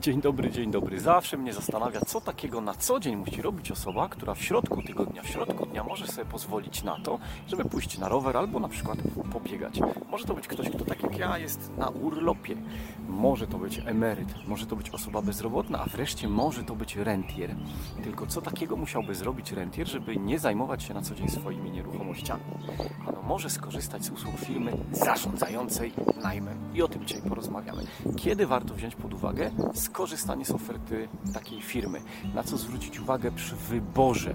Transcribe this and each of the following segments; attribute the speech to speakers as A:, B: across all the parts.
A: Dzień dobry, dzień dobry. Zawsze mnie zastanawia, co takiego na co dzień musi robić osoba, która w środku tygodnia, w środku dnia może sobie pozwolić na to, żeby pójść na rower albo na przykład pobiegać. Może to być ktoś, kto tak jak ja jest na urlopie. Może to być emeryt, może to być osoba bezrobotna, a wreszcie może to być rentier. Tylko co takiego musiałby zrobić rentier, żeby nie zajmować się na co dzień swoimi nieruchomościami? Ano może skorzystać z usług firmy zarządzającej najmem. I o tym dzisiaj porozmawiamy. Kiedy warto wziąć pod uwagę skorzystanie z oferty takiej firmy? Na co zwrócić uwagę przy wyborze?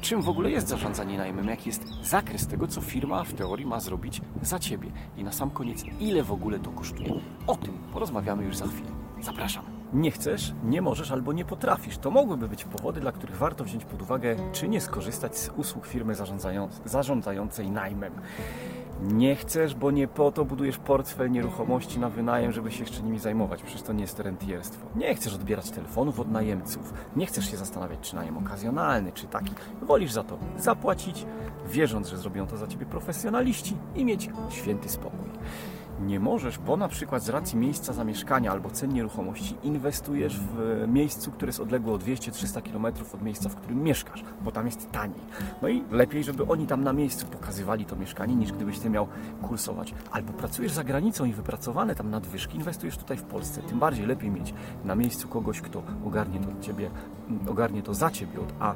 A: Czym w ogóle jest zarządzanie najmem? Jaki jest zakres tego, co firma w teorii ma zrobić za Ciebie? I na sam koniec, ile w ogóle to kosztuje? O tym porozmawiamy już za chwilę. Zapraszam. Nie chcesz, nie możesz albo nie potrafisz. To mogłyby być powody, dla których warto wziąć pod uwagę, czy nie skorzystać z usług firmy zarządzającej najmem. Nie chcesz, bo nie po to budujesz portfel nieruchomości na wynajem, żeby się jeszcze nimi zajmować. Przecież to nie jest rentierstwo. Nie chcesz odbierać telefonów od najemców. Nie chcesz się zastanawiać, czy najem okazjonalny, czy taki. Wolisz za to zapłacić, wierząc, że zrobią to za ciebie profesjonaliści i mieć święty spokój nie możesz, bo na przykład z racji miejsca zamieszkania albo cen nieruchomości inwestujesz w miejscu, które jest odległe o 200-300 km od miejsca, w którym mieszkasz, bo tam jest taniej. No i lepiej, żeby oni tam na miejscu pokazywali to mieszkanie, niż gdybyś ty miał kursować. Albo pracujesz za granicą i wypracowane tam nadwyżki inwestujesz tutaj w Polsce. Tym bardziej lepiej mieć na miejscu kogoś, kto ogarnie to, ciebie, ogarnie to za ciebie od A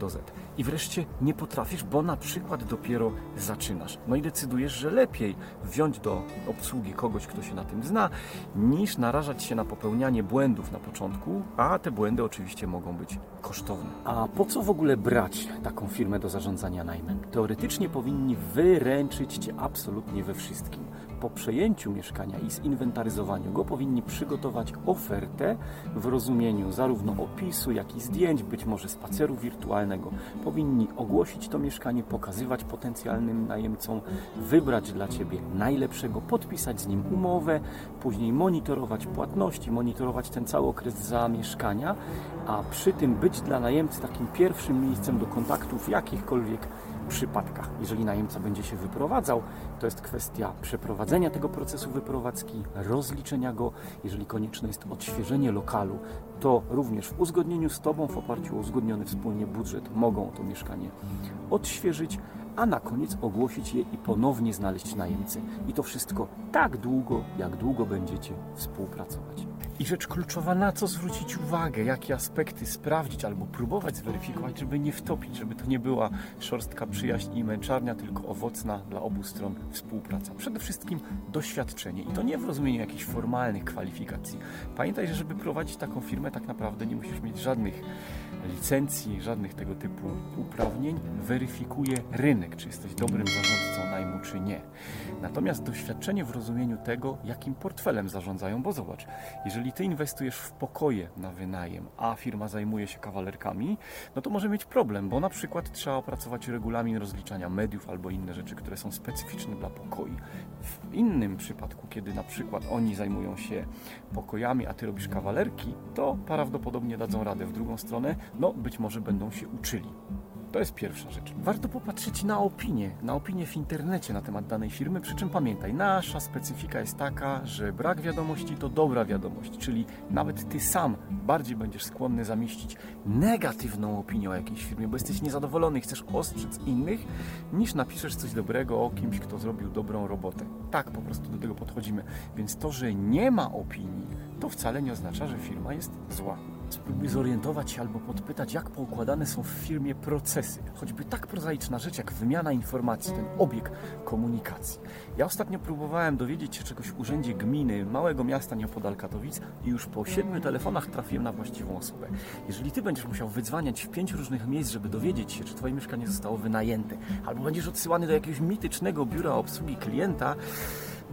A: do Z. I wreszcie nie potrafisz, bo na przykład dopiero zaczynasz. No i decydujesz, że lepiej wziąć do obsługi kogoś, kto się na tym zna, niż narażać się na popełnianie błędów na początku, a te błędy oczywiście mogą być kosztowne. A po co w ogóle brać taką firmę do zarządzania najmem? Teoretycznie powinni wyręczyć Cię absolutnie we wszystkim. Po przejęciu mieszkania i zinwentaryzowaniu go powinni przygotować ofertę w rozumieniu zarówno opisu, jak i zdjęć, być może spaceru wirtualnego. Powinni ogłosić to mieszkanie, pokazywać potencjalnym najemcom, wybrać dla Ciebie najlepszego, podpisać z nim umowę, później monitorować płatności, monitorować ten cały okres zamieszkania, a przy tym być dla najemcy takim pierwszym miejscem do kontaktu w jakichkolwiek przypadkach. Jeżeli najemca będzie się wyprowadzał, to jest kwestia przeprowadzenia tego procesu wyprowadzki, rozliczenia go. Jeżeli konieczne jest odświeżenie lokalu, to również w uzgodnieniu z Tobą, w oparciu o uzgodniony wspólnie budżet, mogą to mieszkanie odświeżyć, a na koniec ogłosić je i ponownie znaleźć najemcę. I to wszystko tak długo, jak długo będziecie współpracować. I rzecz kluczowa, na co zwrócić uwagę, jakie aspekty sprawdzić albo próbować zweryfikować, żeby nie wtopić, żeby to nie była szorstka przyjaźń i męczarnia, tylko owocna dla obu stron współpraca. Przede wszystkim doświadczenie i to nie w rozumieniu jakichś formalnych kwalifikacji. Pamiętaj, że żeby prowadzić taką firmę, tak naprawdę nie musisz mieć żadnych licencji, żadnych tego typu uprawnień. Weryfikuje rynek, czy jesteś dobrym zarządcą najmu, czy nie. Natomiast doświadczenie w rozumieniu tego, jakim portfelem zarządzają, bo zobacz, jeżeli ty inwestujesz w pokoje na wynajem, a firma zajmuje się kawalerkami, no to może mieć problem, bo na przykład trzeba opracować regulamin rozliczania mediów albo inne rzeczy, które są specyficzne dla pokoi. W innym przypadku, kiedy na przykład oni zajmują się pokojami, a ty robisz kawalerki, to prawdopodobnie dadzą radę w drugą stronę, no być może będą się uczyli. To jest pierwsza rzecz. Warto popatrzeć na opinię, na opinię w internecie na temat danej firmy, przy czym pamiętaj, nasza specyfika jest taka, że brak wiadomości to dobra wiadomość, czyli nawet ty sam bardziej będziesz skłonny zamieścić negatywną opinię o jakiejś firmie, bo jesteś niezadowolony chcesz ostrzec innych, niż napiszesz coś dobrego o kimś, kto zrobił dobrą robotę. Tak po prostu do tego podchodzimy. Więc to, że nie ma opinii, to wcale nie oznacza, że firma jest zła. Spróbuj zorientować się albo podpytać, jak poukładane są w firmie procesy. Choćby tak prozaiczna rzecz jak wymiana informacji, ten obieg komunikacji. Ja ostatnio próbowałem dowiedzieć się czegoś w urzędzie gminy małego miasta nieopodal Katowic i już po siedmiu telefonach trafiłem na właściwą osobę. Jeżeli ty będziesz musiał wydzwaniać w pięć różnych miejsc, żeby dowiedzieć się, czy twoje mieszkanie zostało wynajęte, albo będziesz odsyłany do jakiegoś mitycznego biura obsługi klienta,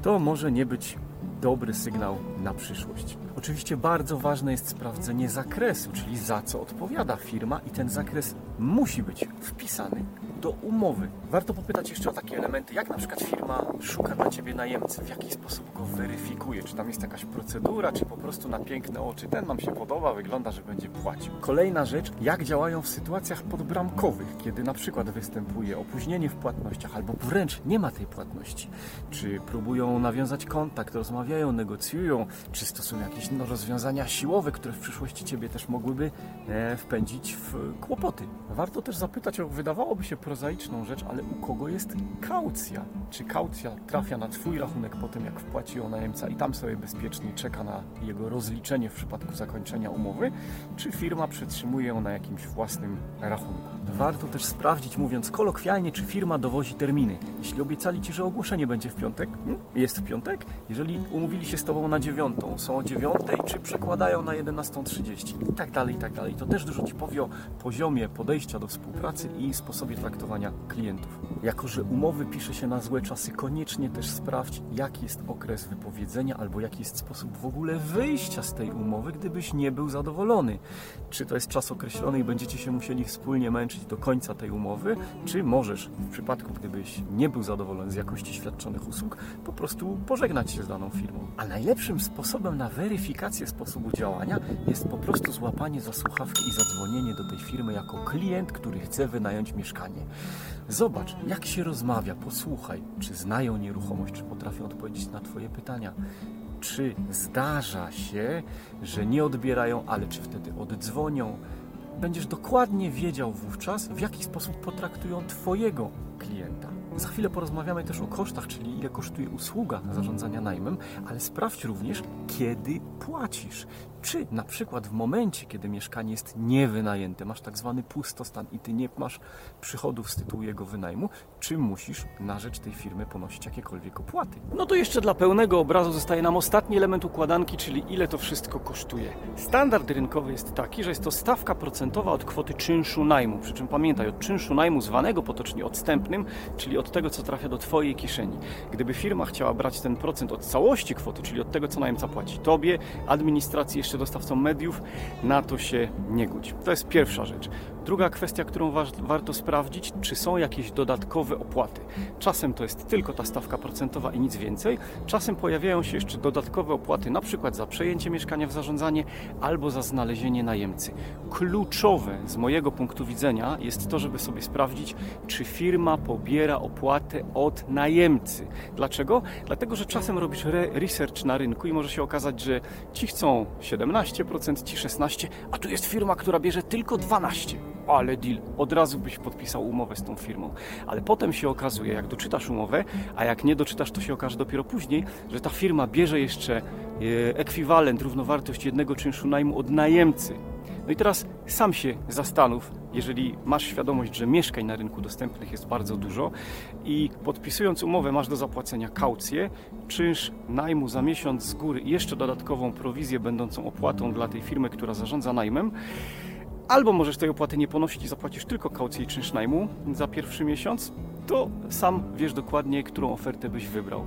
A: to może nie być dobry sygnał na przyszłość. Oczywiście bardzo ważne jest sprawdzenie zakresu, czyli za co odpowiada firma i ten zakres musi być wpisany do umowy. Warto popytać jeszcze o takie elementy, jak na przykład firma szuka dla Ciebie najemcy, w jaki sposób go weryfikuje, czy tam jest jakaś procedura, czy po prostu na piękne oczy, ten nam się podoba, wygląda, że będzie płacił. Kolejna rzecz, jak działają w sytuacjach podbramkowych, kiedy na przykład występuje opóźnienie w płatnościach, albo wręcz nie ma tej płatności. Czy próbują nawiązać kontakt, rozmawiają, negocjują, czy stosują jakieś jakieś no, rozwiązania siłowe, które w przyszłości Ciebie też mogłyby e, wpędzić w kłopoty. Warto też zapytać o, wydawałoby się prozaiczną rzecz, ale u kogo jest kaucja? Czy kaucja trafia na Twój rachunek po tym, jak wpłaci ją najemca i tam sobie bezpiecznie czeka na jego rozliczenie w przypadku zakończenia umowy, czy firma przetrzymuje ją na jakimś własnym rachunku? Warto też sprawdzić, mówiąc kolokwialnie, czy firma dowozi terminy. Jeśli obiecali Ci, że ogłoszenie będzie w piątek, hmm, jest w piątek. Jeżeli umówili się z Tobą na dziewiątą, są o dziewiątej, czy przekładają na 11.30 i tak dalej, i tak dalej. To też dużo Ci powie o poziomie podejścia do współpracy i sposobie traktowania klientów. Jako, że umowy pisze się na złe czasy, koniecznie też sprawdź, jaki jest okres wypowiedzenia albo jaki jest sposób w ogóle wyjścia z tej umowy, gdybyś nie był zadowolony. Czy to jest czas określony i będziecie się musieli wspólnie męczyć do końca tej umowy, czy możesz w przypadku, gdybyś nie był zadowolony z jakości świadczonych usług, po prostu pożegnać się z daną firmą. A najlepszym sposobem na weryfikację sposobu działania jest po prostu złapanie za słuchawki i zadzwonienie do tej firmy jako klient, który chce wynająć mieszkanie. Zobacz, jak się rozmawia, posłuchaj, czy znają nieruchomość, czy potrafią odpowiedzieć na Twoje pytania. Czy zdarza się, że nie odbierają, ale czy wtedy oddzwonią? Będziesz dokładnie wiedział wówczas, w jaki sposób potraktują Twojego klienta. Za chwilę porozmawiamy też o kosztach, czyli ile kosztuje usługa zarządzania najmem, ale sprawdź również, kiedy płacisz. Czy na przykład w momencie, kiedy mieszkanie jest niewynajęte, masz tak zwany pustostan i ty nie masz przychodów z tytułu jego wynajmu, czy musisz na rzecz tej firmy ponosić jakiekolwiek opłaty? No to jeszcze dla pełnego obrazu zostaje nam ostatni element układanki, czyli ile to wszystko kosztuje. Standard rynkowy jest taki, że jest to stawka procentowa od kwoty czynszu najmu. Przy czym pamiętaj, od czynszu najmu zwanego potocznie odstępnym, czyli od tego, co trafia do Twojej kieszeni. Gdyby firma chciała brać ten procent od całości kwoty, czyli od tego, co najemca płaci Tobie, administracji, jeszcze dostawcom mediów, na to się nie godzi. To jest pierwsza rzecz. Druga kwestia, którą wa warto sprawdzić, czy są jakieś dodatkowe opłaty. Czasem to jest tylko ta stawka procentowa i nic więcej. Czasem pojawiają się jeszcze dodatkowe opłaty, na przykład za przejęcie mieszkania w zarządzanie albo za znalezienie najemcy. Kluczowe z mojego punktu widzenia jest to, żeby sobie sprawdzić, czy firma pobiera opłatę od najemcy. Dlaczego? Dlatego, że czasem robisz re research na rynku i może się okazać, że ci chcą 17%, ci 16%, a tu jest firma, która bierze tylko 12% ale deal, od razu byś podpisał umowę z tą firmą. Ale potem się okazuje, jak doczytasz umowę, a jak nie doczytasz, to się okaże dopiero później, że ta firma bierze jeszcze e, ekwiwalent, równowartość jednego czynszu najmu od najemcy. No i teraz sam się zastanów, jeżeli masz świadomość, że mieszkań na rynku dostępnych jest bardzo dużo i podpisując umowę masz do zapłacenia kaucję, czynsz najmu za miesiąc z góry i jeszcze dodatkową prowizję będącą opłatą dla tej firmy, która zarządza najmem, albo możesz tej opłaty nie ponosić i zapłacisz tylko kaucję i czynsz najmu za pierwszy miesiąc, to sam wiesz dokładnie, którą ofertę byś wybrał.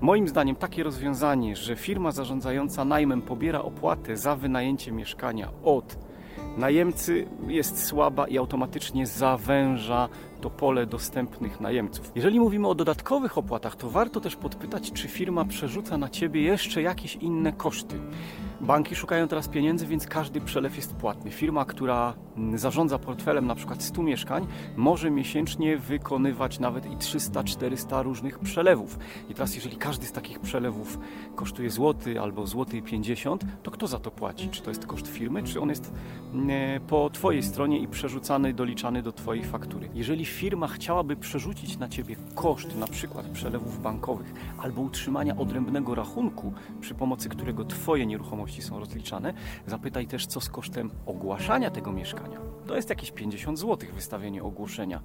A: Moim zdaniem takie rozwiązanie, że firma zarządzająca najmem pobiera opłatę za wynajęcie mieszkania od najemcy jest słaba i automatycznie zawęża to pole dostępnych najemców. Jeżeli mówimy o dodatkowych opłatach, to warto też podpytać, czy firma przerzuca na ciebie jeszcze jakieś inne koszty. Banki szukają teraz pieniędzy, więc każdy przelew jest płatny. Firma, która zarządza portfelem na przykład 100 mieszkań, może miesięcznie wykonywać nawet i 300-400 różnych przelewów. I teraz jeżeli każdy z takich przelewów kosztuje złoty albo złoty 50, to kto za to płaci? Czy to jest koszt firmy, czy on jest mm, po Twojej stronie i przerzucany, doliczany do Twojej faktury? Jeżeli firma chciałaby przerzucić na Ciebie koszt na przykład przelewów bankowych albo utrzymania odrębnego rachunku, przy pomocy którego Twoje nieruchomości są rozliczane, zapytaj też, co z kosztem ogłaszania tego mieszkania. To jest jakieś 50 zł wystawienie ogłoszenia.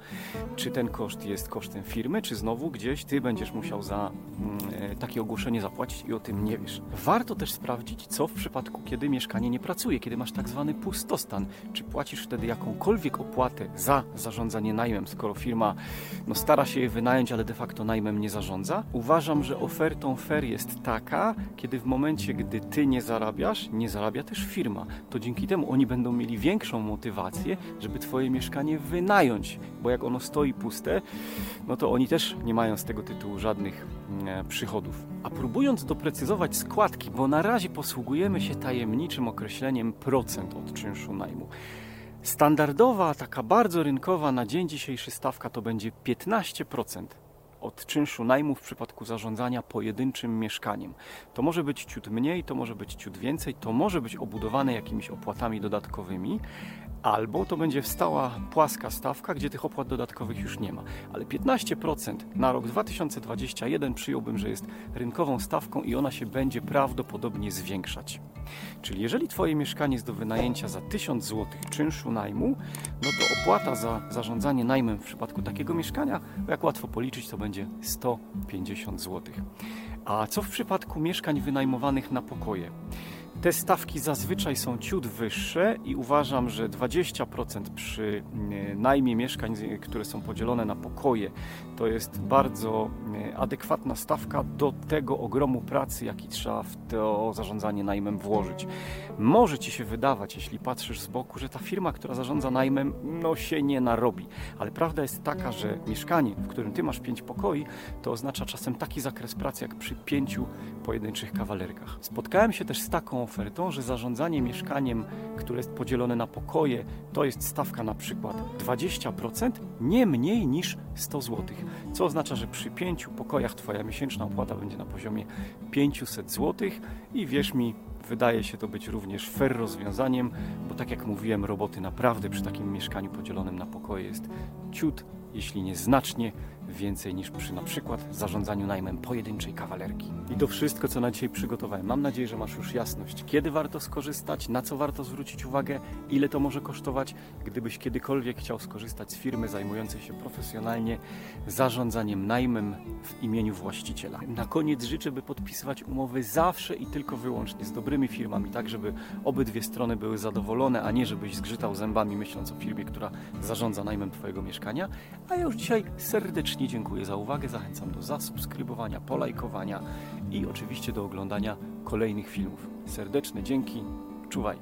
A: Czy ten koszt jest kosztem firmy, czy znowu gdzieś Ty będziesz musiał za mm, takie ogłoszenie zapłacić i o tym nie wiesz. Warto też sprawdzić, co w przypadku, kiedy mieszkanie nie pracuje, kiedy masz tak zwany pustostan. Czy płacisz wtedy jakąkolwiek opłatę za zarządzanie najmem, skoro firma no, stara się je wynająć, ale de facto najmem nie zarządza? Uważam, że ofertą fair jest taka, kiedy w momencie, gdy Ty nie zarabiasz, nie zarabia też firma. To dzięki temu oni będą mieli większą motywację, żeby Twoje mieszkanie wynająć, bo jak ono stoi puste, no to oni też nie mają z tego tytułu żadnych mm, przychodów. A próbując doprecyzować składki, bo na razie posługujemy się tajemniczym określeniem procent od czynszu najmu. Standardowa, taka bardzo rynkowa na dzień dzisiejszy stawka to będzie 15% od czynszu najmu w przypadku zarządzania pojedynczym mieszkaniem. To może być ciut mniej, to może być ciut więcej, to może być obudowane jakimiś opłatami dodatkowymi, albo to będzie wstała płaska stawka, gdzie tych opłat dodatkowych już nie ma. Ale 15% na rok 2021 przyjąłbym, że jest rynkową stawką i ona się będzie prawdopodobnie zwiększać. Czyli jeżeli Twoje mieszkanie jest do wynajęcia za 1000 zł czynszu najmu, no to opłata za zarządzanie najmem w przypadku takiego mieszkania, jak łatwo policzyć, to będzie 150 zł. A co w przypadku mieszkań wynajmowanych na pokoje? Te stawki zazwyczaj są ciut wyższe i uważam, że 20% przy mm, najmie mieszkań, z- które są podzielone na pokoje, to jest bardzo mm, adekwatna stawka do tego ogromu pracy, jaki trzeba w to zarządzanie najmem włożyć. Może Ci się wydawać, jeśli patrzysz z boku, że ta firma, która zarządza najmem, no się nie narobi. Ale prawda jest taka, że mieszkanie, w którym Ty masz pięć pokoi, to oznacza czasem taki zakres pracy, jak przy pięciu pojedynczych kawalerkach. Spotkałem się też z taką ofertą, że zarządzanie mieszkaniem, które jest podzielone na pokoje, to jest stawka na przykład 20%, nie mniej niż 100 zł. Co oznacza, że przy pięciu pokojach Twoja miesięczna opłata będzie na poziomie 500 zł i wierz mi, Wydaje się to być również fair rozwiązaniem, bo tak jak mówiłem, roboty naprawdę przy takim mieszkaniu podzielonym na pokoje jest ciut, jeśli nie znacznie więcej niż przy na przykład zarządzaniu najmem pojedynczej kawalerki. I to wszystko, co na dzisiaj przygotowałem. Mam nadzieję, że masz już jasność, kiedy warto skorzystać, na co warto zwrócić uwagę, ile to może kosztować. Gdybyś kiedykolwiek chciał skorzystać z firmy zajmującej się profesjonalnie zarządzaniem najmem w imieniu właściciela. Na koniec życzę, by podpisywać umowy zawsze i tylko wyłącznie z dobrymi firmami, tak żeby obydwie strony były zadowolone, a nie żebyś zgrzytał zębami myśląc o firmie, która zarządza najmem Twojego mieszkania. A ja już dzisiaj serdecznie dziękuję za uwagę, zachęcam do zasubskrybowania, polajkowania i oczywiście do oglądania kolejnych filmów. Serdeczne dzięki, czuwaj!